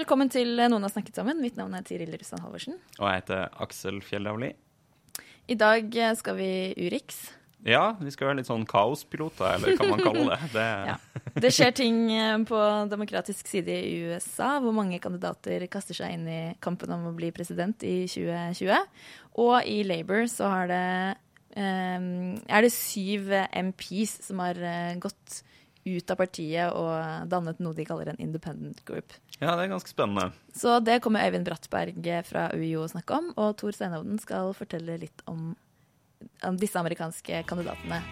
Velkommen til Noen har snakket sammen. Mitt navn er Tiril Russland Halvorsen. Og jeg heter Aksel Fjellavli. I dag eh, skal vi Urix. Ja, vi skal være litt sånn kaospiloter, eller hva man kaller det. det Ja. Det skjer ting eh, på demokratisk side i USA, hvor mange kandidater kaster seg inn i kampen om å bli president i 2020. Og i Labour så har det Um, er det syv MPs som har eh, gått ut av partiet og dannet noe de kaller en independent group. Ja, det er ganske spennende. Så det kommer Øyvind Brattberg fra UiO å snakke om, og Tor Steinhovden skal fortelle litt om, om disse amerikanske kandidatene.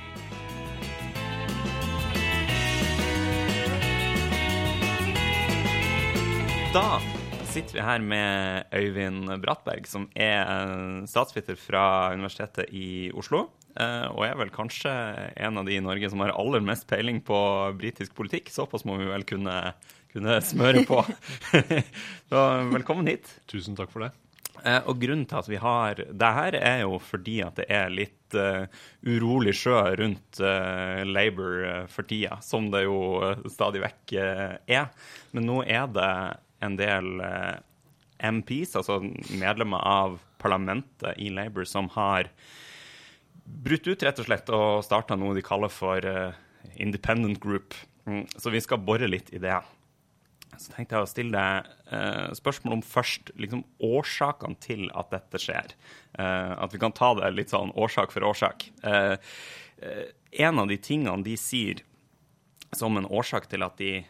Da sitter vi her med Øyvind Brattberg, som er eh, statsviter fra Universitetet i Oslo. Eh, Og er vel kanskje en av de i Norge som har aller mest peiling på britisk politikk. Såpass må vi vel kunne, kunne smøre på. Så velkommen hit. Tusen takk for det. Eh, Og grunnen til at vi har det her, er jo fordi at det er litt uh, urolig sjø rundt uh, Labour for tida, som det jo stadig vekk uh, er. Men nå er det en del MPs, altså medlemmer av parlamentet i Labour, som har brutt ut rett og slett og starta noe de kaller for uh, independent group. Mm, så vi skal bore litt i det. Så tenkte jeg å stille deg uh, spørsmål om først liksom, årsakene til at dette skjer. Uh, at vi kan ta det litt sånn årsak for årsak. En av de tingene de sier som en årsak til at de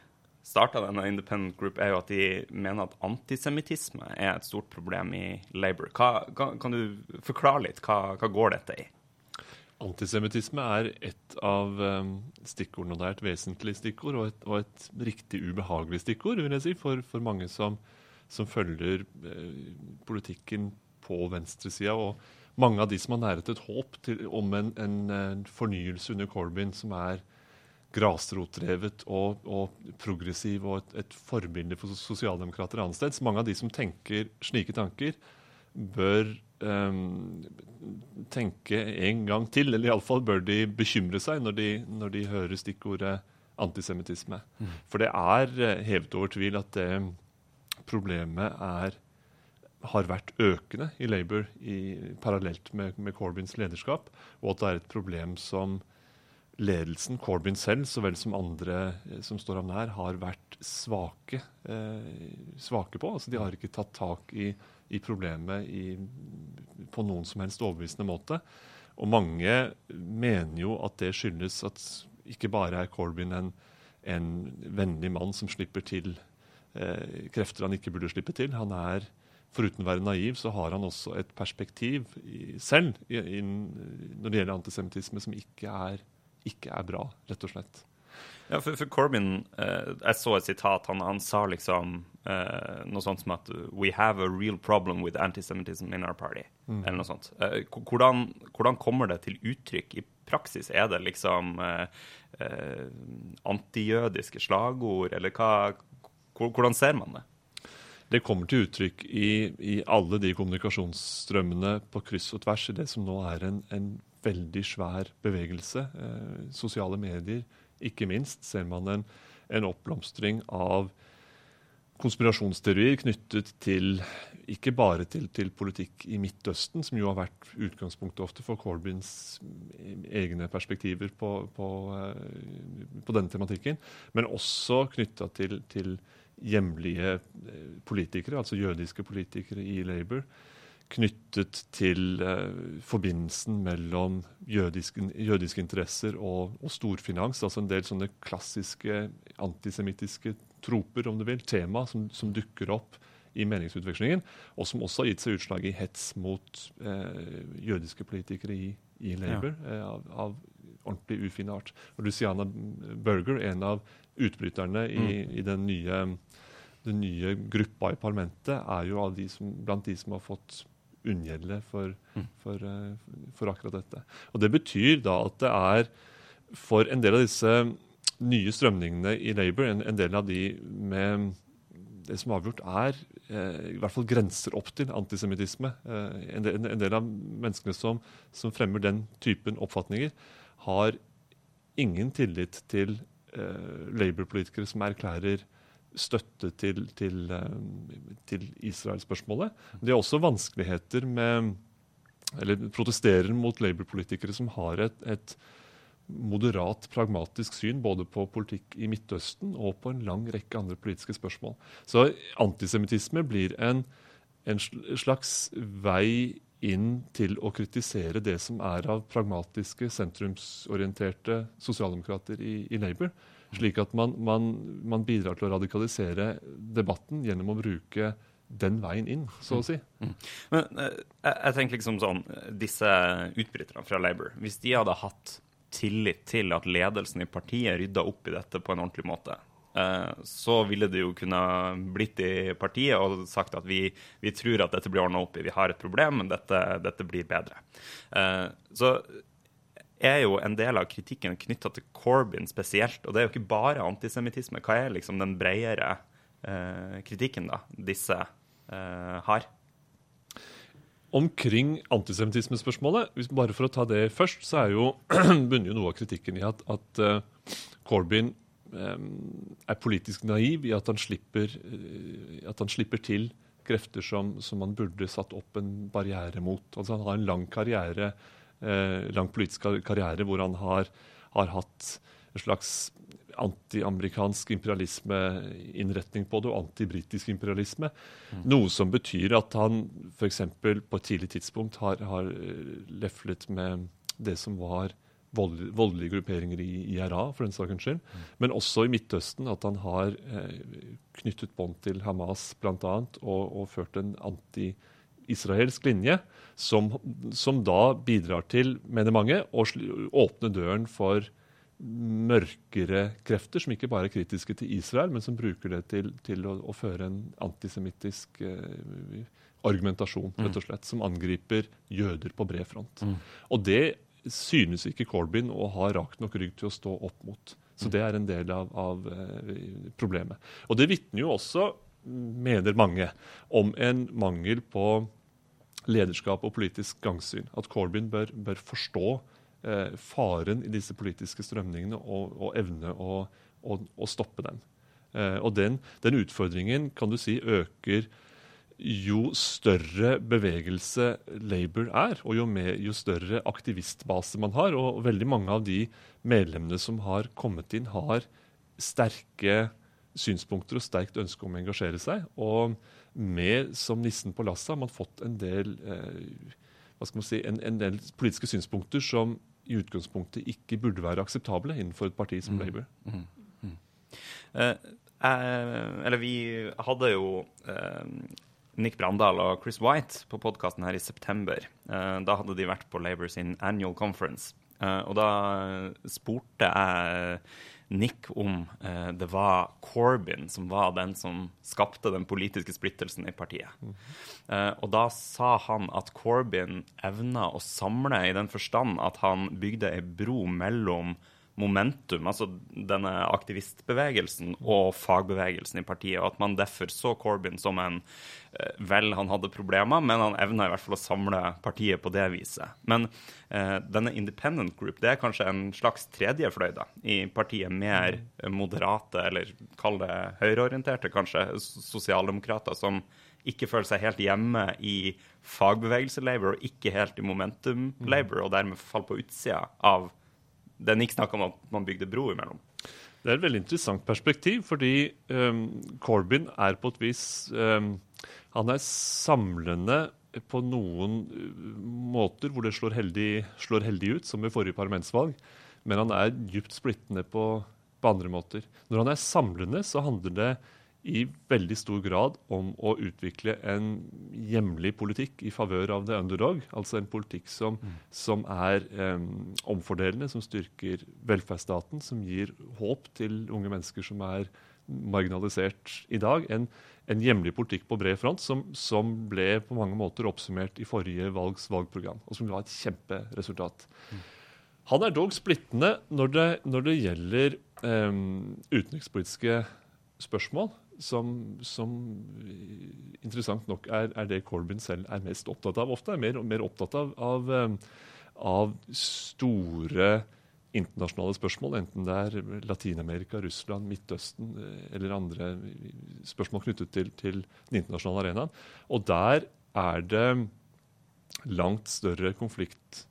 starta denne independent group, er jo at de mener at antisemittisme er et stort problem i Labour. Hva, kan, kan du forklare litt? Hva, hva går dette i? Antisemittisme er et av um, stikkordene, og det er et vesentlig stikkord, og et, og et riktig ubehagelig stikkord, vil jeg si, for, for mange som, som følger eh, politikken på venstresida. Og mange av de som har næret et håp til, om en, en, en fornyelse under Corbyn som er grasrotdrevet og, og progressiv og et, et forbilde for sosialdemokrater annensteds. Mange av de som tenker slike tanker, bør tenke en gang til, eller iallfall bør de bekymre seg når de, når de hører stikkordet antisemittisme. For det er eh, hevet over tvil at det problemet er, har vært økende i Labour i, parallelt med, med Corbyns lederskap, og at det er et problem som ledelsen, Corbyn selv så vel som andre eh, som står ham nær, har vært svake, eh, svake på. Altså, de har ikke tatt tak i, i problemet i, på noen som helst overbevisende måte. Og mange mener jo at det skyldes at ikke bare er Corbyn en, en vennlig mann som slipper til eh, krefter han ikke burde slippe til. Han er, Foruten å være naiv, så har han også et perspektiv i, selv i, når det gjelder antisemittisme, som ikke er ikke er bra, rett og slett. Ja, for, for Corbyn eh, Jeg så et sitat. Han, han sa liksom eh, noe sånt som at We have a real problem with antisemitism in our party. Mm. Eller noe sånt. Eh, hvordan, hvordan, kommer det til uttrykk i praksis? Er det liksom eh, eh, antijødiske slagord, eller hva, hvordan ser man det? Det kommer til uttrykk i, i, alle de kommunikasjonsstrømmene på kryss og tvers i det som nå er en, en veldig svær bevegelse. Eh, sosiale medier, ikke minst, ser man en, en oppblomstring av konspirasjonsteorier knyttet til ikke bare til, til, politikk i Midtøsten, som jo har vært utgangspunktet ofte for Corbyns egne perspektiver på, på, på denne tematikken, men også knytta til, til hjemlige politikere, altså jødiske politikere i Labour knyttet til eh, forbindelsen mellom jødiske, jødiske interesser og, og, storfinans. Altså en del sånne klassiske antisemittiske troper, om du vil, tema som, som, dukker opp i meningsutvekslingen, og som også har gitt seg utslag i hets mot eh, jødiske politikere i, i Labour, ja. eh, av, av, ordentlig ufin art. Og Luciana Berger, en av utbryterne i, Mm. i den nye den nye gruppa i parlamentet er jo de som, blant de som har fått unngjelde for, Mm. for, eh, for akkurat dette. Og Det betyr da at det er for en del av disse nye strømningene i Labour, en, en del av de med det som avgjort er eh, i hvert fall grenser opp til antisemittisme. Eh, en, del- en del av menneskene som, som fremmer den typen oppfatninger, har ingen tillit til eh, Labour-politikere som erklærer støtte til, til, eh, til Israel-spørsmålet. De har også vanskeligheter med Eller protesterer mot Labour-politikere som har et, et moderat, pragmatisk syn både på politikk i Midtøsten og på en lang rekke andre politiske spørsmål. Så antisemittisme blir en, en slags vei inn til å kritisere det som er av pragmatiske, sentrumsorienterte sosialdemokrater i, i Labour. Slik at man, man, man bidrar til å radikalisere debatten gjennom å bruke den veien inn, så å si. Men eh, jeg, jeg tenker liksom sånn eh, Disse utbryterne fra Labour, hvis de hadde hatt tillit til at ledelsen i partiet rydda opp i dette på en ordentlig måte, eh, så ville det jo kunne blitt i partiet og sagt at vi, vi tror at dette blir ordna opp i, vi har et problem, men dette, dette blir bedre. Så er jo en del av kritikken knytta til Corbyn spesielt, og det er jo ikke bare antisemittisme. Hva er liksom den bredere eh, kritikken da disse eh, har? Omkring antisemittismespørsmålet, bare for å ta det først, så er jo, bunner jo noe av kritikken i at, at uh, Corbyn um, er politisk naiv i at han slipper, uh, at han slipper til krefter som, som han burde satt opp en barriere mot. Altså Han har en lang karriere, lang politisk karriere hvor han har, har hatt en slags anti-amerikansk imperialismeinnretning på det, og anti-britisk imperialisme. Noe som betyr at han f.eks. på et tidlig tidspunkt har, har eh, leflet med det som var vold, voldelige grupperinger i IRA, for den saks skyld. Men også i Midtøsten, at han har eh, knyttet bånd til Hamas bl.a. Og, og ført en anti-israelsk linje, som, som da bidrar til, mener mange, å åpne døren for mørkere krefter, som ikke bare er kritiske til Israel, men som bruker det til, til å, å føre en antisemittisk eh, argumentasjon, rett og slett, som angriper jøder på bred front. Og det synes ikke Corbyn å ha rakt nok rygg til å stå opp mot. Så det er en del av, av eh, problemet. Og det vitner jo også, mener mange, om en mangel på lederskap og politisk gangsyn. At Corbyn bør, bør forstå eh, faren i disse politiske strømningene og, og evne å, å, å stoppe dem. Eh, og den, den utfordringen kan du si øker jo større bevegelse Labour er, og jo, med, jo større aktivistbase man har. Og, veldig mange av de medlemmene som har kommet inn, har sterke synspunkter og sterkt ønske om å engasjere seg. Og med som nissen på lasset har man fått en del, eh, hva skal man si, en, en del politiske synspunkter som i utgangspunktet ikke burde være akseptable innenfor et parti som Labour. Eh, eh, eller vi hadde jo eh, Nick Brandal og Chris White på podkasten her i september. Eh, da hadde de vært på Labour sin annual conference. Eh, og da spurte jeg Nick om eh, det var Corbyn som var den som skapte den politiske splittelsen i partiet. Eh, og da sa han at Corbyn evna å samle i den forstand at han bygde ei bro mellom momentum, altså denne aktivistbevegelsen og fagbevegelsen i partiet, og at man derfor så Corbyn som en eh, Vel, han hadde problemer, men han evna i hvert fall å samle partiet på det viset. Men eh, denne independent group det er kanskje en slags tredje fløy da, i partiet. Mer moderate, eller kall det høyreorienterte, kanskje, sosialdemokrater som ikke føler seg helt hjemme i fagbevegelse-labor og ikke helt i momentum-labor, og dermed faller på utsida av det Nick snakka om at man bygde bro imellom. Det er et veldig interessant perspektiv, fordi um, Corbyn er på et vis um, Han er samlende på noen uh, måter hvor det slår heldig, slår heldig ut, som ved forrige parlamentsvalg, men han er dypt splittende på, på andre måter. Når han er samlende, så handler det i veldig stor grad om å utvikle en hjemlig politikk i favør av the underdog. Altså en politikk som, mm. som er um, omfordelende, som styrker velferdsstaten, som gir håp til unge mennesker som er marginalisert i dag. En, en hjemlig politikk på bred front som, som, ble på mange måter oppsummert i forrige valgs valgprogram, og som ga et kjemperesultat. Mm. Han er dog splittende når det, når det gjelder um, utenrikspolitiske spørsmål som, som interessant nok er, er, det Corbyn selv er mest opptatt av. Ofte er mer, mer opptatt av, av, av, store internasjonale spørsmål, enten det er Latin-Amerika, Russland, Midtøsten eh, eller andre spørsmål knyttet til, til den internasjonale arenaen. Og der er det langt større konflikt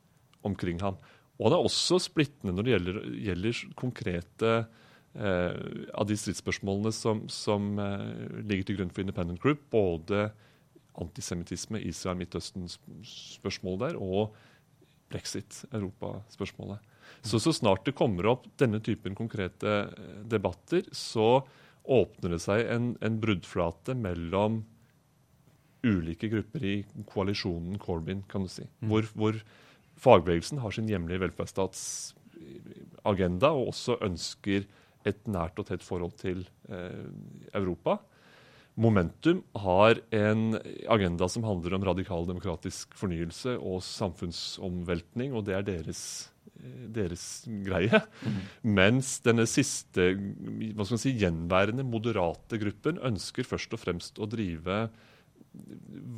omkring ham. Og han er også splittende når det gjelder, gjelder konkrete Eh, av de stridsspørsmålene som, som eh, ligger til grunn for Independent Group, både antisemittisme, Israel, Midtøsten-spørsmålet der, og brexit, Europa-spørsmålet. Så så snart det kommer opp denne typen konkrete eh, debatter, så åpner det seg en, en bruddflate mellom ulike grupper i koalisjonen Corbyn, kan du si. Mm. Hvor, hvor, fagbevegelsen har sin hjemlige velferdsstatsagenda og også ønsker et nært og tett forhold til eh, Europa. Momentum har en agenda som handler om radikal demokratisk fornyelse og samfunnsomveltning, og det er deres, eh, deres greie. Mm. Mens denne siste hva skal man si, gjenværende moderate gruppen ønsker først og fremst å drive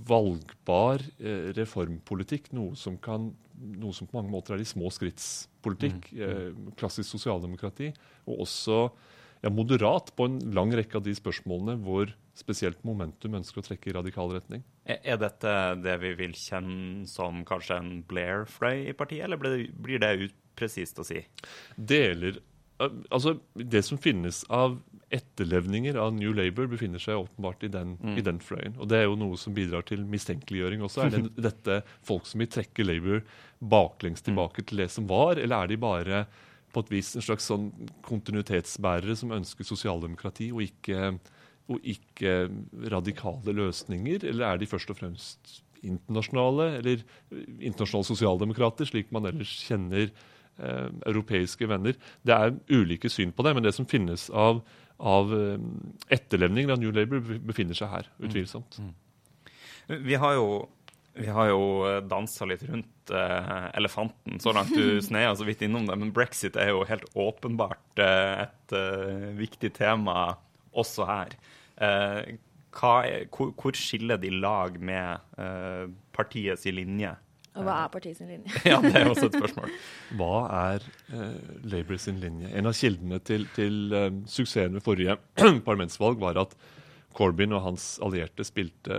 valgbar eh, reformpolitikk, noe som, kan, noe som, på mange måter er de små skritts politikk. Mm. Eh, klassisk sosialdemokrati. Og også ja, moderat på en lang rekke av de spørsmålene hvor spesielt Momentum ønsker å trekke i radikal retning. Er dette det vi vil kjenne som kanskje en Blair-fløy i partiet, eller blir det upresist å si? Deler Altså, det som finnes av etterlevninger av New Labour, befinner seg åpenbart i den, mm. i den, fløyen. Og det er jo noe som bidrar til mistenkeliggjøring også. Er det dette folk som vil trekke Labour baklengs tilbake til det som var, eller er de bare på et vis en slags sånn kontinuitetsbærere som ønsker sosialdemokrati og ikke, og ikke radikale løsninger, eller er de først og fremst internasjonale, eller internasjonale sosialdemokrater, slik man ellers kjenner eh, europeiske venner. Det er ulike syn på det, men det som finnes av, av eh, etterlevninger av New Labour, befinner seg her, mm. utvilsomt. Mm. Mm. Vi har jo vi har jo eh, dansa litt rundt eh, elefanten så langt du sneia så vidt innom det. Men brexit er jo helt åpenbart eh, et eh, viktig tema også her. Er, hvor, hvor, skiller de lag med partiets linje? Og hva er partiets linje? ja, Det er også et spørsmål. Hva er uh, Labour sin linje? En av kildene til, til uh, suksessen ved forrige parlamentsvalg var at Corbyn og hans allierte spilte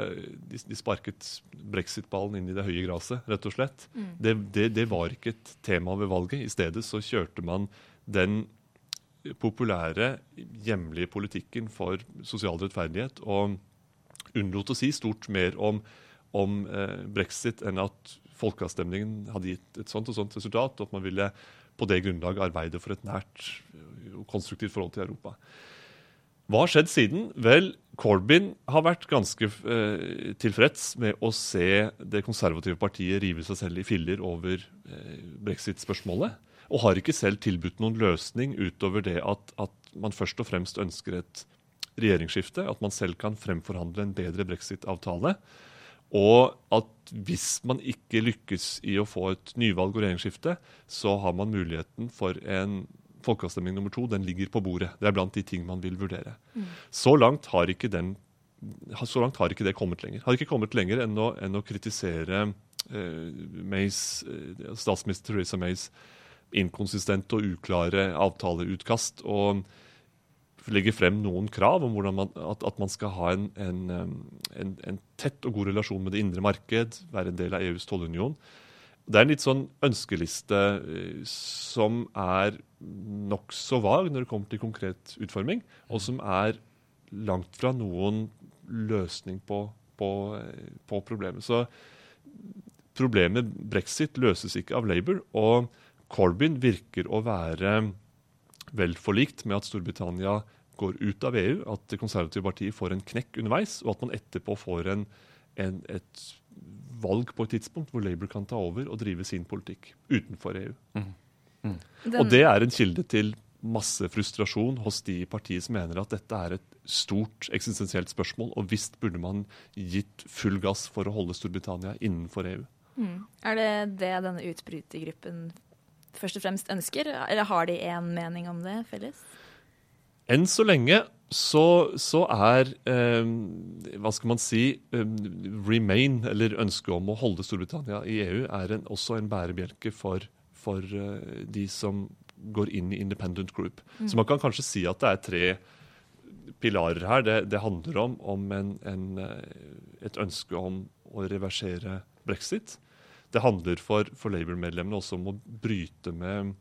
De, de sparket brexit-ballen inn i det høye gresset, rett og slett. Mm. Det, det, det, var ikke et tema ved valget. I stedet så kjørte man den populære hjemlige politikken for sosial rettferdighet og unnlot å si stort mer om, om eh, brexit enn at folkeavstemningen hadde gitt et sånt og sånt resultat, og at man ville på det grunnlag arbeide for et nært og konstruktivt forhold til Europa. Hva har skjedd siden? Vel, Corbyn har vært ganske eh, tilfreds med å se det konservative partiet rive seg selv i filler over eh, brexit-spørsmålet. Og har ikke selv tilbudt noen løsning utover det at, at, man først og fremst ønsker et regjeringsskifte. At man selv kan fremforhandle en bedre brexit-avtale. Og at hvis man ikke lykkes i å få et nyvalg og regjeringsskifte, så har man muligheten for en folkeavstemning nummer to. Den ligger på bordet. Det er blant de ting man vil vurdere. Mm. Så, langt har ikke den, så langt har ikke det kommet lenger. Har ikke kommet lenger enn å, enn å kritisere eh, Mays, eh, statsminister Theresa Mays inkonsistente og uklare avtaleutkast. og legger frem noen krav om man, at, at, man skal ha en, en, en, en, tett og god relasjon med det indre marked, være en del av EUs tollunion. Det er en litt sånn ønskeliste eh, som er nokså vag når det kommer til konkret utforming, og som er langt fra noen løsning på, på, på problemet. Så problemet brexit løses ikke av Labour, og Corbyn virker å være vel forlikt med at Storbritannia går ut av EU, at Det konservative partiet får en knekk underveis, og at man etterpå får en, en, et valg på et tidspunkt hvor Labour kan ta over og drive sin politikk utenfor EU. Den, Og det er en kilde til masse frustrasjon hos de i partiet som mener at dette er et stort eksistensielt spørsmål, og visst burde man gitt full gass for å holde Storbritannia innenfor EU. EU. Er det det denne utbrytergruppen først og fremst ønsker, eller har de én mening om det felles? Enn så lenge så, så er eh, Hva skal man si eh, Remain, eller ønsket om å holde Storbritannia i EU, er en, også en bærebjelke for, for eh, de som går inn i independent group. Så man kan kanskje si at det er tre pilarer her. Det, det handler om, om en, en, eh, et ønske om å reversere brexit. Det handler for, for Labour-medlemmene også om å bryte med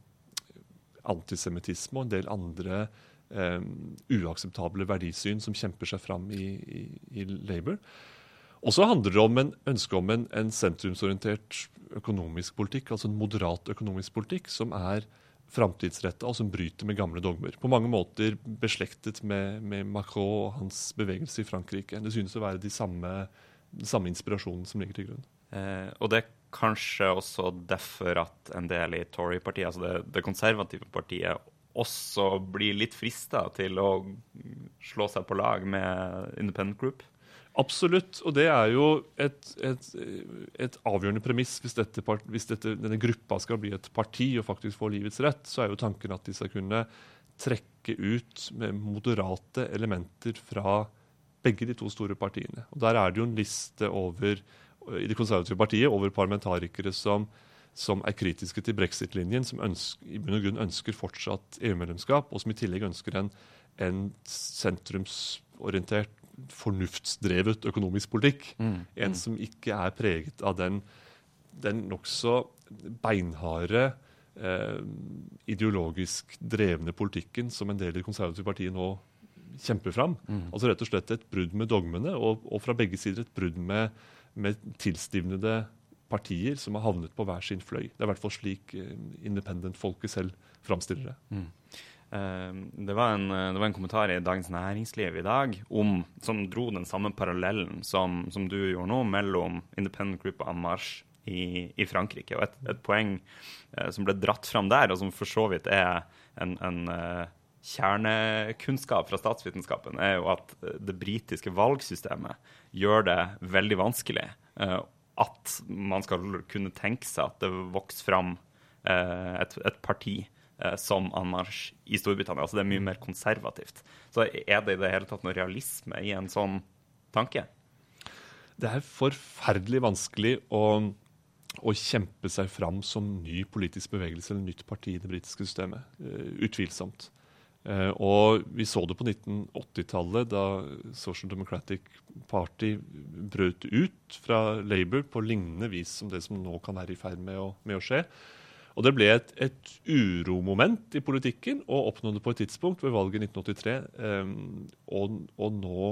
antisemittisme og en del andre eh, uakseptable verdisyn som kjemper seg fram i, i, i Labour. Og så handler det om en ønske om en, en sentrumsorientert økonomisk politikk, altså en moderat økonomisk politikk, som er framtidsretta og som bryter med gamle dogmer. På mange måter beslektet med, med Macron og hans bevegelse i Frankrike. Det synes å være de samme, den samme inspirasjonen som ligger til grunn. Eh, og det kanskje også derfor at en del i Tory-partiet, altså det, det konservative partiet, også blir litt frista til å slå seg på lag med Independent Group. Absolutt, og det er jo et, et, et avgjørende premiss hvis, dette, hvis dette, denne gruppa skal bli et parti og faktisk få livets rett, så er jo tanken at de skal kunne trekke ut med moderate elementer fra begge de to store partiene. Og Der er det jo en liste over, i Det konservative partiet over parlamentarikere som, som er kritiske til brexit-linjen, som ønsker, i bunn og grunn ønsker fortsatt EU-medlemskap, og som i tillegg ønsker en, en sentrumsorientert fornuftsdrevet økonomisk politikk. En som ikke er preget av den, den nokså beinharde, eh, ideologisk drevne politikken som en del i det konservative partiet nå kjemper fram. Altså rett og slett et brudd med dogmene, og, og fra begge sider et brudd med, med tilstivnede partier som har havnet på hver sin fløy. Det er i hvert fall slik eh, independent-folket selv framstiller det. Mm. Det var, en, det var en kommentar i Dagens Næringsliv i dag om, som dro den samme parallellen som, som du gjorde nå, mellom Independent Group og En Marche i, i Frankrike. Og et, et poeng eh, som ble dratt fram der, og som for så vidt er en, en eh, kjernekunnskap fra statsvitenskapen, er jo at eh, det britiske valgsystemet gjør det veldig vanskelig eh, at man skal kunne tenke seg at det vokser fram eh, et, et parti som anmarsj i Storbritannia. Altså det er mye mer konservativt. Så er det i det hele tatt noe realisme i en sånn tanke? Det er forferdelig vanskelig å, å kjempe seg fram som ny politisk bevegelse eller nytt parti i det britiske systemet. Utvilsomt. Eh, og vi så det på 1980-tallet, da Social Democratic Party brøt ut fra Labour på lignende vis som det som nå kan være i ferd med å, med å skje. Og det ble et, et uromoment i politikken, og oppnådde på et tidspunkt ved valget i 1983 eh, å, å nå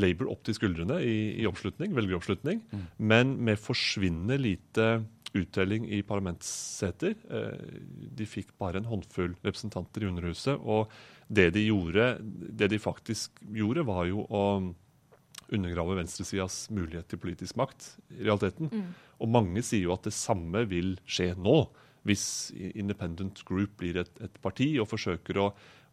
Labour opp til skuldrene i, i oppslutning, velgeroppslutning, men med forsvinnende lite uttelling i parlamentsseter. Eh, de fikk bare en håndfull representanter i Underhuset. Og det de gjorde, det de faktisk gjorde, var jo å undergrave venstresidas mulighet til politisk makt, i realiteten. Og mange sier jo at det samme vil skje nå, hvis Independent Group blir et, et parti og forsøker å,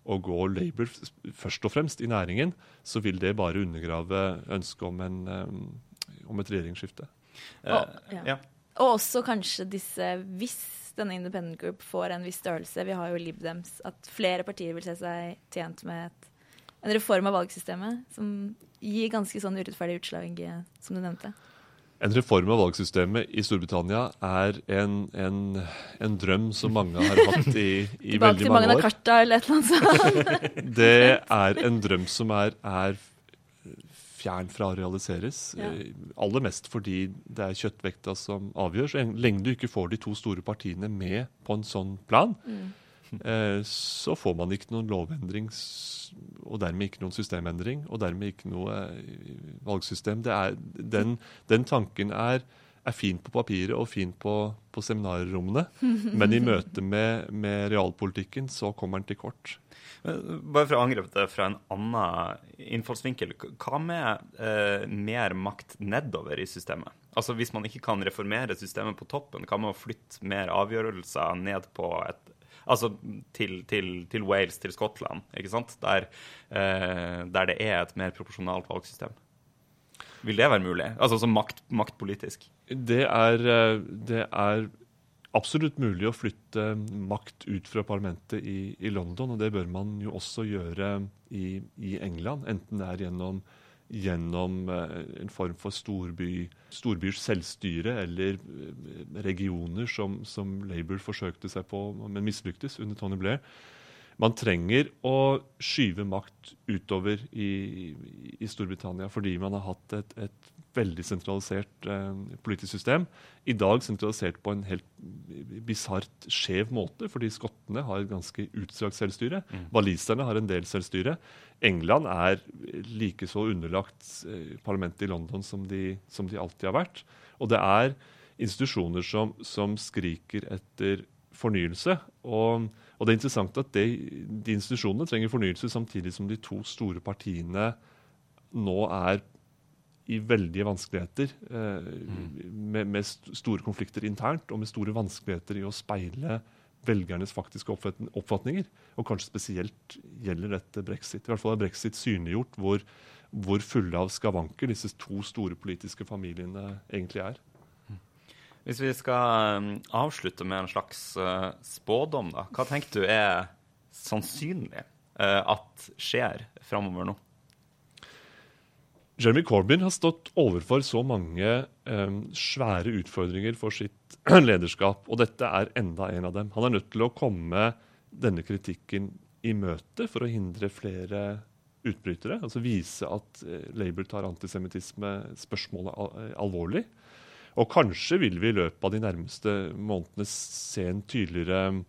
å gå labor først og fremst i næringen, så vil det bare undergrave ønsket om, en, eh, om et regjeringsskifte. Og, Eh, ja. ja. Og også kanskje disse, hvis denne Independent Group får en viss størrelse, vi har jo Lib Dems, at flere partier vil se seg tjent med et, en reform av valgsystemet som gir ganske sånn urettferdig utslag, som du nevnte. En reform av valgsystemet i Storbritannia er en, en, en drøm som mange har hatt i, i Tilbake veldig til mange Magna år. Carta eller et sånt. Det er en drøm som er, er fjern fra å realiseres. Ja. Eh, Aller mest fordi det er kjøttvekta som avgjør. Så lenge du ikke får de to store partiene med på en sånn plan, eh, så får man ikke noen lovendring og dermed ikke noen systemendring, og dermed ikke noe eh, valgsystem. Det er, den, den tanken er, er fin på papiret og fin på, på seminarrommene, men i møte med, med, realpolitikken så kommer den til kort. Bare for å angripe det fra en annen innfallsvinkel. Hva med eh, mer makt nedover i systemet? Altså Hvis man ikke kan reformere systemet på toppen, kan man flytte mer avgjørelser ned på et Altså til, til, til Wales, til Skottland, ikke sant? Der, eh, der det er et mer proporsjonalt valgsystem. Vil det være mulig? Altså som makt, maktpolitisk? Det er, eh, det er, absolutt mulig å flytte makt ut fra parlamentet i, i, London, og det bør man jo også gjøre i, i England. Enten det er gjennom, gjennom eh, en form for storby, storbyers selvstyre eller eh, regioner som, som Labour forsøkte seg på, men mislyktes under Tony Blair. Man trenger å skyve makt utover i, i Storbritannia fordi man har hatt et, et veldig sentralisert eh, politisk system. I dag sentralisert på en helt bisart skjev måte, fordi skottene har et ganske utstrakt selvstyre. Mm. Waliserne har en del selvstyre. England er likeså underlagt eh, parlamentet i London som de, som de, alltid har vært. Og det er institusjoner som, som skriker etter fornyelse. Og og det er interessant at det, de institusjonene trenger fornyelse samtidig som de to store partiene nå er i veldige vanskeligheter, eh, mm. med, med, store konflikter internt og med store vanskeligheter i å speile velgernes faktiske oppfatninger. Og kanskje spesielt gjelder dette brexit. I hvert fall er brexit synliggjort hvor, hvor fulle av skavanker disse to store politiske familiene egentlig er. Hvis vi skal um, avslutte med en slags uh, spådom, da. Hva tenker du er sannsynlig uh, at skjer framover nå? Jeremy Corbyn har stått overfor så mange um, svære utfordringer for sitt lederskap, og dette er enda en av dem. Han er nødt til å komme denne kritikken i møte for å hindre flere utbrytere. Altså vise at uh, Labour tar antisemittisme-spørsmålet al alvorlig. Og kanskje vil vi i løpet av de nærmeste månedene se en tydeligere,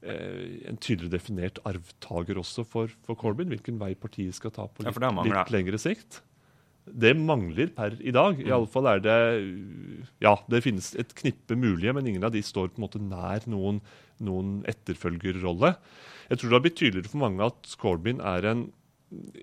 eh, en tydeligere definert arvtaker også for, for, Corbyn. Hvilken vei partiet skal ta på litt, ja, litt lengre sikt. Det mangler per i dag. I alle fall er det Ja, det finnes et knippe mulige, men ingen av de står på en måte nær noen, noen etterfølgerrolle. Jeg tror det har blitt tydeligere for mange at Corbyn er en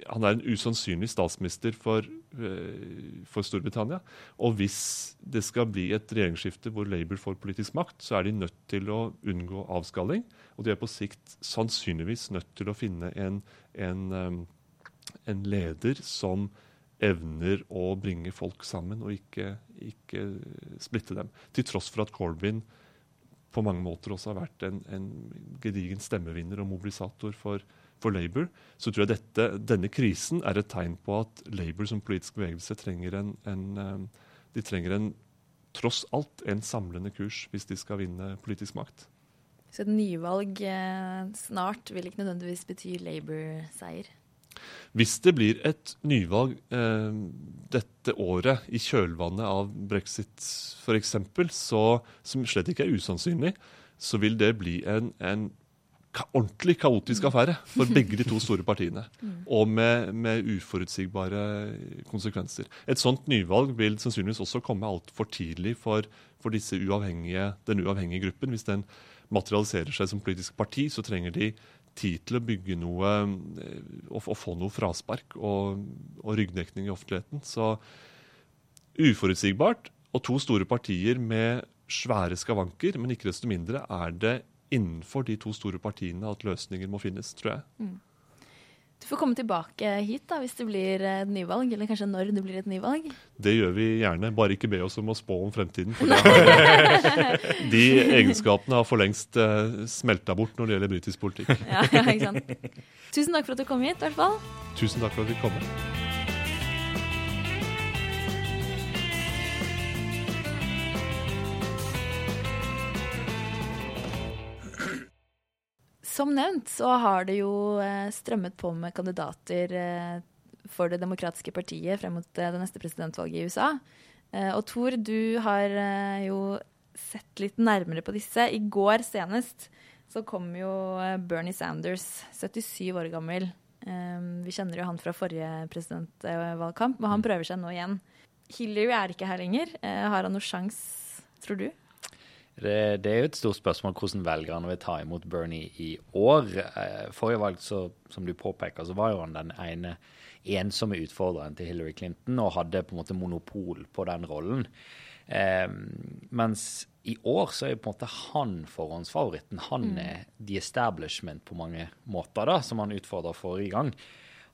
han er en usannsynlig statsminister for, uh, for, Storbritannia. Og hvis det skal bli et regjeringsskifte hvor Labour får politisk makt, så er de nødt til å unngå avskalling. Og de er på sikt sannsynligvis nødt til å finne en, en, um, en leder som evner å bringe folk sammen og ikke, ikke, splitte dem. Til tross for at Corbyn på mange måter også har vært en, en gedigen stemmevinner og mobilisator for, for Labour, så tror jeg dette, denne krisen er et tegn på at Labour som politisk bevegelse trenger en, en, eh, de trenger en tross alt en samlende kurs hvis de skal vinne politisk makt. Så et nyvalg eh, snart vil ikke nødvendigvis bety Labour-seier? Hvis det blir et nyvalg eh, dette året i kjølvannet av brexit f.eks., som slett ikke er usannsynlig, så vil det bli en, en ordentlig kaotisk affære for begge de to store partiene. Og med, med, uforutsigbare konsekvenser. Et sånt nyvalg vil sannsynligvis også komme altfor tidlig for, for disse uavhengige, den uavhengige gruppen. Hvis den materialiserer seg som politisk parti, så trenger de tid til å bygge noe og, og få noe fraspark og, og ryggdekning i offentligheten. Så uforutsigbart og to store partier med svære skavanker, men ikke desto mindre er det innenfor de to store partiene at løsninger må finnes, tror jeg. Mm. Du får komme tilbake hit da, hvis det blir et nyvalg, eller kanskje når det blir et nyvalg. Det gjør vi gjerne, bare ikke be oss om å spå om fremtiden. For de egenskapene har for lengst uh, smelta bort når det gjelder britisk politikk. Ja, ja, ikke sant. Tusen takk for at du kom hit, i hvert fall. Tusen takk for at vi kom. Med. Som nevnt så har det jo eh, strømmet på med kandidater eh, for Det demokratiske partiet frem mot eh, det neste presidentvalget i USA. Og Tor, du har jo sett litt nærmere på disse. I går senest så kom jo Bernie Sanders, 77 år gammel. Vi kjenner jo han fra forrige presidentvalgkamp, men han prøver seg nå igjen. Hillary er ikke her lenger. Har han noe sjanse, tror du? Det, det, er jo et stort spørsmål hvordan velgerne vil ta imot Bernie i år. Eh, forrige valg, så, som du påpeker, så var jo han den ene ensomme utfordreren til Hillary Clinton og hadde på en måte monopol på den rollen. Eh, mens i år så er jo på en måte han forhåndsfavoritten. Han mm. er the establishment på mange måter, da, som han utfordra forrige gang.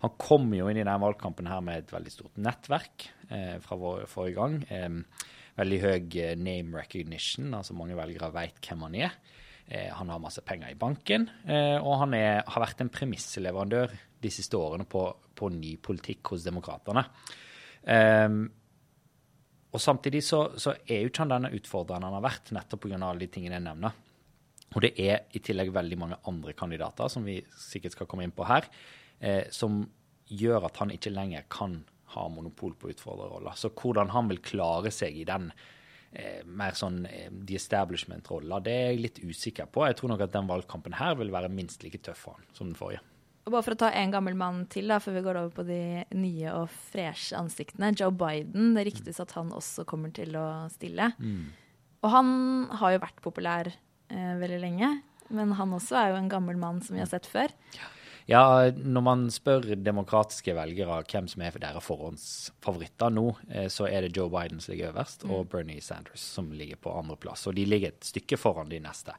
Han kom jo inn i denne valgkampen her med et veldig stort nettverk eh, fra forrige gang. Eh, veldig høy eh, name recognition, altså mange velgere vet hvem han er. Eh, han har masse penger i banken, eh, og han er, har vært en premissleverandør de siste årene på, på ny politikk hos demokratene. Um, og Samtidig så, så, er jo ikke han denne utfordreren han har vært, nettopp pga. alle de tingene jeg nevner. Og det er i tillegg veldig mange andre kandidater, som vi sikkert skal komme inn på her, eh, som gjør at han ikke lenger kan ha monopol på utfordrerrolla. Så hvordan han vil klare seg i den eh, mer sånn eh, the establishment-rolla, det er jeg litt usikker på. Jeg tror nok at den valgkampen her vil være minst like tøff for han som den forrige. Og bare for å ta en gammel mann til, da, før vi går over på de nye og freshe ansiktene. Joe Biden. Det ryktes at han også kommer til å stille. Mm. Og han har jo vært populær eh, veldig lenge. Men han også er jo en gammel mann som vi har sett før. Ja, når man spør demokratiske velgere hvem som er deres forhåndsfavoritter nå, eh, så er det Joe Biden som ligger øverst, og mm. Bernie Sanders som ligger på andreplass. Og de ligger et stykke foran de neste.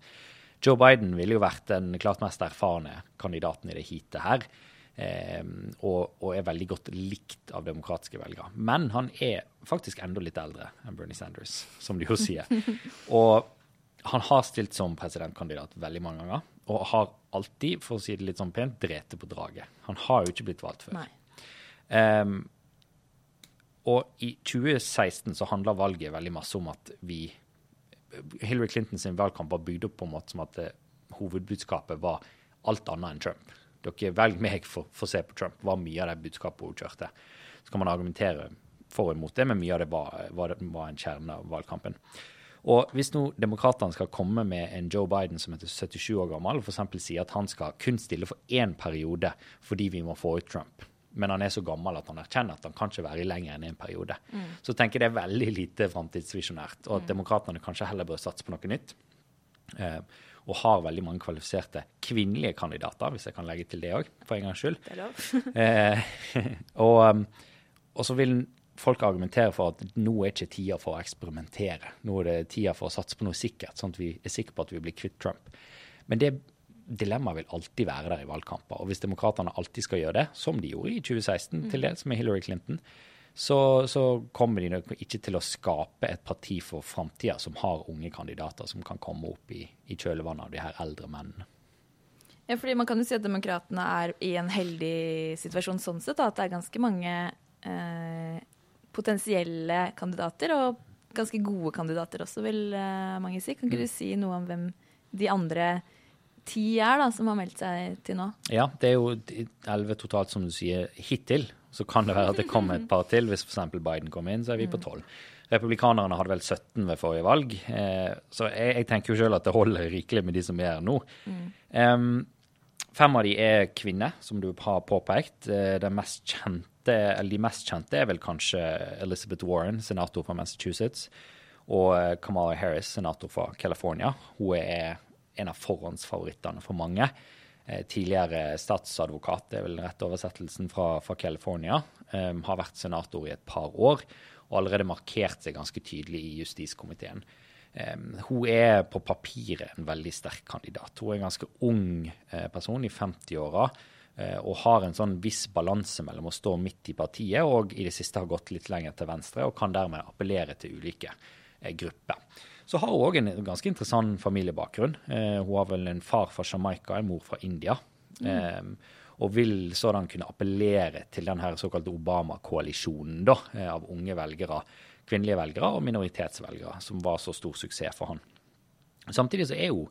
Joe Biden ville jo vært den klart mest erfarne kandidaten i det heatet her. Eh, og, og, er veldig godt likt av demokratiske velgere. Men han er faktisk enda litt eldre enn Bernie Sanders, som de jo sier. og han har stilt som presidentkandidat veldig mange ganger, og har alltid, for å si det litt sånn pent, drete på draget. Han har jo ikke blitt valgt før. Um, og i 2016 så handla valget veldig masse om at vi Hillary Clintons valgkamp var bygd opp på en måte som at det, eh, hovedbudskapet var alt annet enn Trump. Dere velger meg for, for å se på Trump, var mye av det budskapet hun kjørte. Så kan man argumentere for og imot det, men mye av det var, var, var en kjerne av valgkampen. Og Hvis nå demokratene skal komme med en Joe Biden som er 77 år gammel, og f.eks. si at han skal kun stille for én periode fordi vi må få ut Trump, men han er så gammel at han erkjenner at han kan ikke være i lenger enn en periode. Mm. Så tenker jeg det er veldig lite framtidsvisjonært, og at mm. demokratene kanskje heller bør satse på noe nytt. Eh, og har veldig mange kvalifiserte kvinnelige kandidater, hvis jeg kan legge til det òg, for en gangs skyld. Eh, og, um, og, så vil folk argumenterer for at nå er ikke tida for å eksperimentere. Nå er det tida for å satse på noe sikkert, sånn at vi er sikre på at vi blir kvitt Trump. Men det dilemmaet vil alltid være der i valgkamper. Og hvis demokratene alltid skal gjøre det, som de gjorde i 2016 mm. til dels med Hillary Clinton, så, så, kommer de nok ikke til å skape et parti for framtida som har unge kandidater som kan komme opp i, i kjølvannet av de her eldre mennene. Ja, fordi Man kan jo si at demokratene er i en heldig situasjon sånn sett. at det er ganske mange eh, potensielle kandidater, og ganske gode kandidater også, vil eh, mange si. Kan ikke mm. du si noe om hvem de andre ti er da, som har meldt seg til nå. Ja, det er jo elleve totalt, som du sier, hittil. Så kan det være at det kommer et par til. Hvis f.eks. Biden kommer inn, så er vi på tolv. Republikanerne hadde vel 17 ved forrige valg. Eh, så jeg, jeg, tenker jo selv at det holder rikelig med de som er her nå. Mm. Um, fem av de er kvinner, som du har påpekt. Den mest kjente, de mest kjente er vel kanskje Elizabeth Warren, senator fra Massachusetts, og eh, Kamala Harris, senator fra California. Hun er en av forhåndsfavorittene for mange. Eh, tidligere statsadvokat, det er vel rett oversettelsen fra, fra California. Um, har vært senator i et par år og allerede markert seg ganske tydelig i justiskomiteen. Um, hun er på papiret en veldig sterk kandidat. Hun er en ganske ung uh, person i 50-åra. Uh, og har en sånn viss balanse mellom å stå midt i partiet og i det siste har gått litt lenger til venstre, og kan dermed appellere til ulike uh, grupper. Så har hun òg en ganske interessant familiebakgrunn. Eh, hun har vel en far fra Jamaica, en mor fra India. Mm. Eh, og vil sådan kunne appellere til den såkalte Obama-koalisjonen da, eh, av unge velgere, kvinnelige velgere og minoritetsvelgere, som var så stor suksess for han. Samtidig så er hun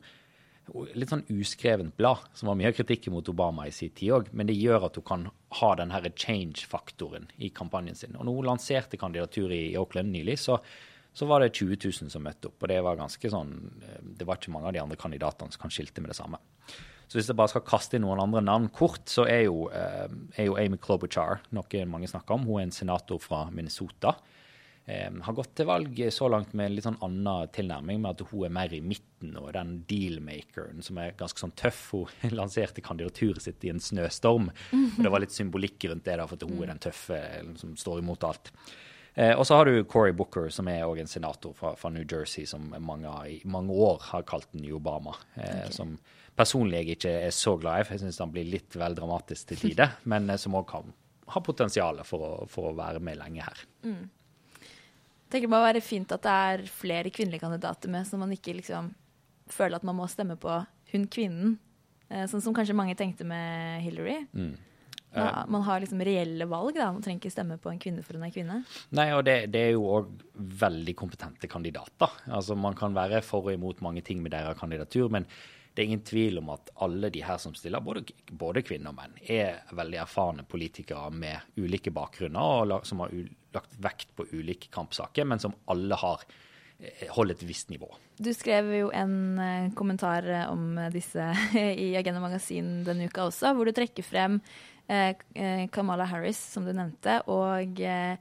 litt sånn uskrevent blad, som var mye kritikk mot Obama i sin tid òg, men det gjør at hun kan ha den her change-faktoren i kampanjen sin. Og når hun lanserte kandidatur i Auckland nylig, så så var det 20 000 som møtte opp. Og det var ganske sånn, eh, det var ikke mange av de andre kandidatene som kan skilte med det samme. Så hvis jeg bare skal kaste inn noen andre navn kort, så er jo, eh, er jo Amy Klobuchar noe mange snakker om. Hun er en senator fra Minnesota. Eh, har gått til valg så langt med en litt sånn annen tilnærming, med at hun er mer i midten og den dealmakeren som er ganske sånn tøff. Hun lanserte kandidaturet sitt i en snøstorm, og det var litt symbolikk rundt det, da, for at hun er den tøffe som står imot alt. Eh, og så har du Cory Booker, som er også en senator fra, fra New Jersey, som mange i mange år har kalt den Obama. Eh, Som personlig jeg ikke er så glad i, for jeg syns han blir litt vel dramatisk til tider. men som òg kan ha potensial for for å være med lenge her. Jeg tenker det må være fint at det er flere kvinnelige kandidater med, så man ikke liksom føler at man må stemme på hun kvinnen. Eh, Sånn som kanskje mange tenkte med Hillary. Ja, man har liksom reelle valg, da. Man trenger ikke stemme på en kvinne for hun er kvinne. Nei, og det, det er jo òg veldig kompetente kandidater. Altså, Man kan være for og imot mange ting med deres kandidatur, men det er ingen tvil om at alle de her som stiller, både, både kvinner og menn, er veldig erfarne politikere med ulike bakgrunner, og som har u, lagt vekt på ulike kampsaker, men som alle har holdt et visst nivå. Du skrev jo en eh, kommentar eh, om disse i Agenda Magasin denne uka også, hvor du trekker frem eh, eh, Kamala Harris, som du nevnte, og eh,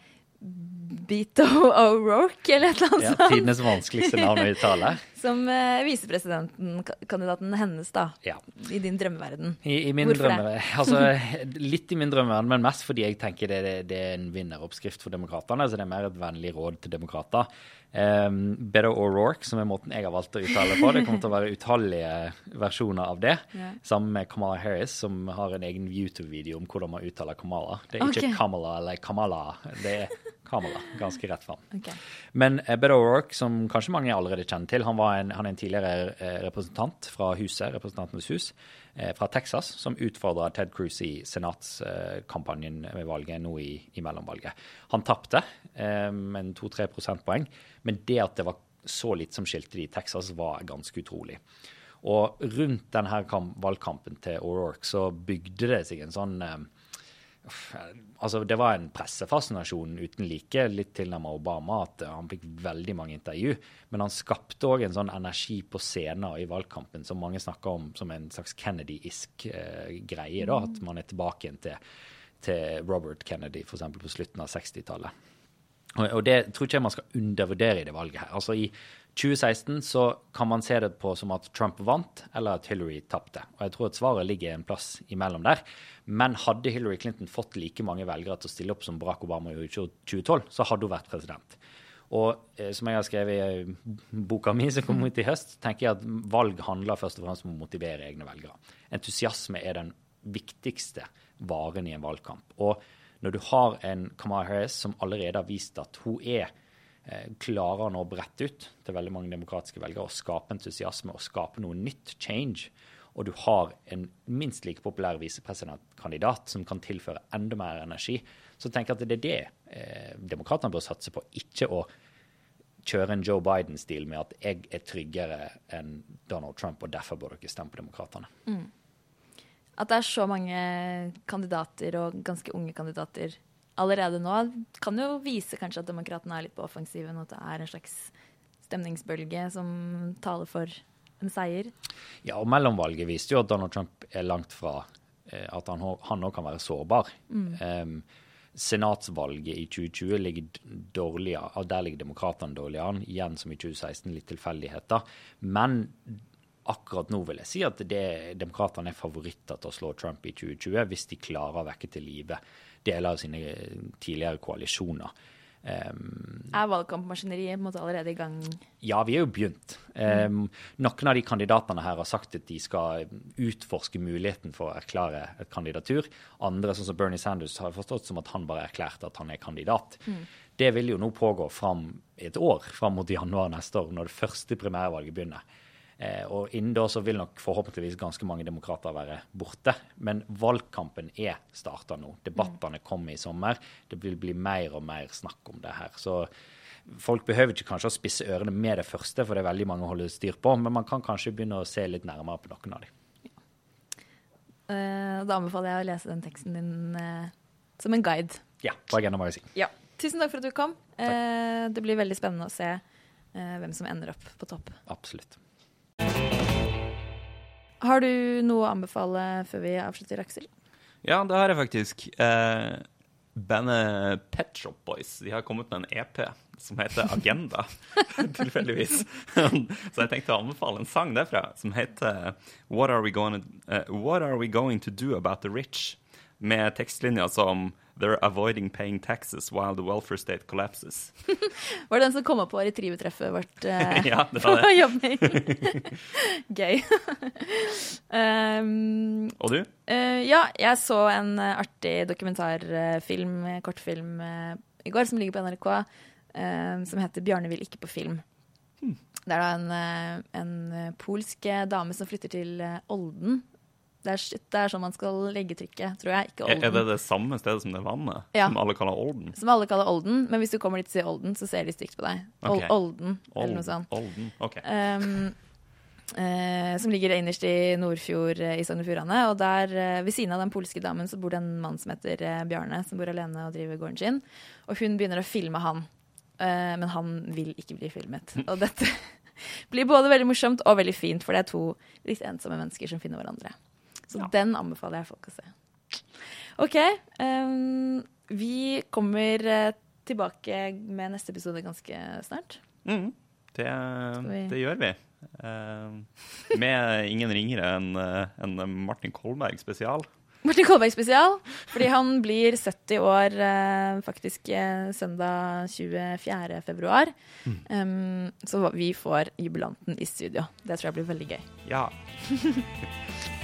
Beto O'Rourke, eller et eller annet sånt. Ja. Tidenes vanskeligste navn å uttale. Som eh, visepresidentkandidaten hennes, da. Ja. I din drømmeverden. I, i min Hvorfor det? altså, litt i min drømmeverden, men mest fordi jeg tenker det, det, det er en vinneroppskrift for demokratene. Så det er mer et vennlig råd til demokrater. Um, Better O'Rourke, som er måten jeg har valgt å uttale på. Det kommer til å være utallige versjoner av det. Yeah. Sammen med Kamala Harris, som har en egen YouTube-video om hvordan man uttaler Kamala. Det er ikke Ok. Kamala eller Kamala, det er Kamala. Ganske rett fram. Okay. Men eh, Beto O'Rourke, som kanskje mange allerede kjenner til, han, var en, han er en tidligere eh, representant fra huset, Representantenes hus, fra Texas, som utfordra Ted Cruz i senatskampanjen ved valget nå i, i mellomvalget. Han tapte eh, med to-tre prosentpoeng, men det at det var så litt som skilte de i Texas, var ganske utrolig. Og rundt denne valgkampen til O'Rourke så bygde det seg en sånn eh, Altså, det var en pressefascinasjon uten like, litt tilnærmet Obama, at eh, han fikk veldig mange intervju. Men han skapte òg en sånn energi på scenen i valgkampen som mange snakker om som en slags Kennedy-isk eh, greie. da, At man er tilbake igjen til, til Robert Kennedy, f.eks. på slutten av 60-tallet. Og, og det tror ikke jeg man skal undervurdere i det valget her. Altså I 2016 så kan man se det på som at Trump vant, eller at Hillary tapte. Og jeg tror at svaret ligger en plass imellom der. Men hadde Hillary Clinton fått like mange velgere til å stille opp som Barack Obama gjorde i 2012, så hadde hun vært president. Og eh, som jeg har skrevet i eh, boka mi som kom ut i høst, tenker jeg at valg handler først og fremst om å motivere egne velgere. Entusiasme er den viktigste varen i en valgkamp. Og når du har en Kamala Harris som allerede har vist at hun er klarer nå å brette ut til veldig mange demokratiske velgere og skape entusiasme og skape noe nytt, change, og du har en minst like populær visepresidentkandidat som kan tilføre enda mer energi, så tenker jeg at det er det eh, demokratene bør satse på, ikke å kjøre en Joe Biden-stil med at jeg er tryggere enn Donald Trump, og derfor bør dere stemme på demokratene. At det er så mange kandidater, og ganske unge kandidater allerede nå, kan jo vise kanskje at demokratene er litt på offensiven, og at det er en slags stemningsbølge som taler for en seier. Ja, og mellomvalget viste jo at Donald Trump er langt fra eh, at han òg kan være sårbar. Em, senatsvalget i 2020 ligger dårlig og der ligger demokratene dårligere an, igjen som i 2016, litt tilfeldigheter. Men akkurat nå vil jeg si at demokratene er favoritter til å slå Trump i 2020 hvis de klarer å vekke til live deler av sine eh, tidligere koalisjoner. Um, Er valgkampmaskineriet på en måte allerede i gang? ja, vi er jo begynt. Um, noen av de kandidatene her har sagt at de skal utforske muligheten for å erklære et kandidatur. Andre, sånn som Bernie Sanders, har forstått som at han bare erklærte at han er kandidat. Det vil jo nå pågå fram et år, fram mot januar neste år, når det første primærvalget begynner. Eh, og innen da så vil nok forhåpentligvis ganske mange demokrater være borte. Men valgkampen er starta nå. Debattene kommer i sommer. Det vil bli mer og mer snakk om det her. Så folk behøver ikke kanskje å spisse ørene med det første, for det er veldig mange å holde styr på, men man kan kanskje begynne å se litt nærmere på noen av dem. Eh, Da anbefaler jeg å lese den teksten din eh, som en guide. Ja, på Agenda Magasin. Ja. Tusen takk for at du kom. Eh, Det blir veldig spennende å se eh, hvem som ender opp på topp. Absolutt. Har du noe å anbefale før vi avslutter, Aksel? Ja, det har jeg faktisk. Eh, Bandet Pet Shop Boys de har kommet med en EP som heter Agenda, tilfeldigvis. Så jeg tenkte å anbefale en sang derfra som heter What Are We gonna, uh, What Are We Going To Do About The Rich? Med tekstlinjer som They're avoiding paying taxes while the welfare state collapses. Var det den som kom opp på retrivetreffet vårt uh, Ja, det på var det. jobbing? Gøy. um, Og du? Uh, ja, jeg så en eh, artig dokumentarfilm, kortfilm, uh, i går som ligger på NRK, uh, som heter 'Bjarne vil ikke på film'. Det er da en, en polsk dame som flytter til Olden. Det er, shit, det er sånn man skal legge trykket, tror jeg. Ikke Er er det det samme stedet som det vannet? Ja. Som alle kaller Olden? Som alle kaller Olden, men hvis du kommer dit til Olden, så ser de stygt på deg. Ol Ok. Olden, eller noe sånt. Olden, ok. Um, uh, som ligger innerst i Nordfjord uh, i Sogn og Fjordane. Og der, uh, ved siden av den polske damen, så bor det en mann som heter Bjarne, som bor alene og driver gården sin. Og hun begynner å filme han, men han vil ikke bli filmet. Og dette blir både veldig morsomt og veldig fint, for det er to litt ensomme mennesker som finner hverandre. Så Ja. den anbefaler jeg folk å se. OK. um, vi kommer eh, tilbake med neste episode ganske snart. Mm. Det, vi- det gjør vi. Uh, med ingen ringere enn en Martin Kolberg spesial. Martin Kolberg spesial, fordi han blir 70 år uh, faktisk eh, søndag 24. februar. Um, så vi får jubilanten i studio. Det tror jeg blir veldig gøy. Ja.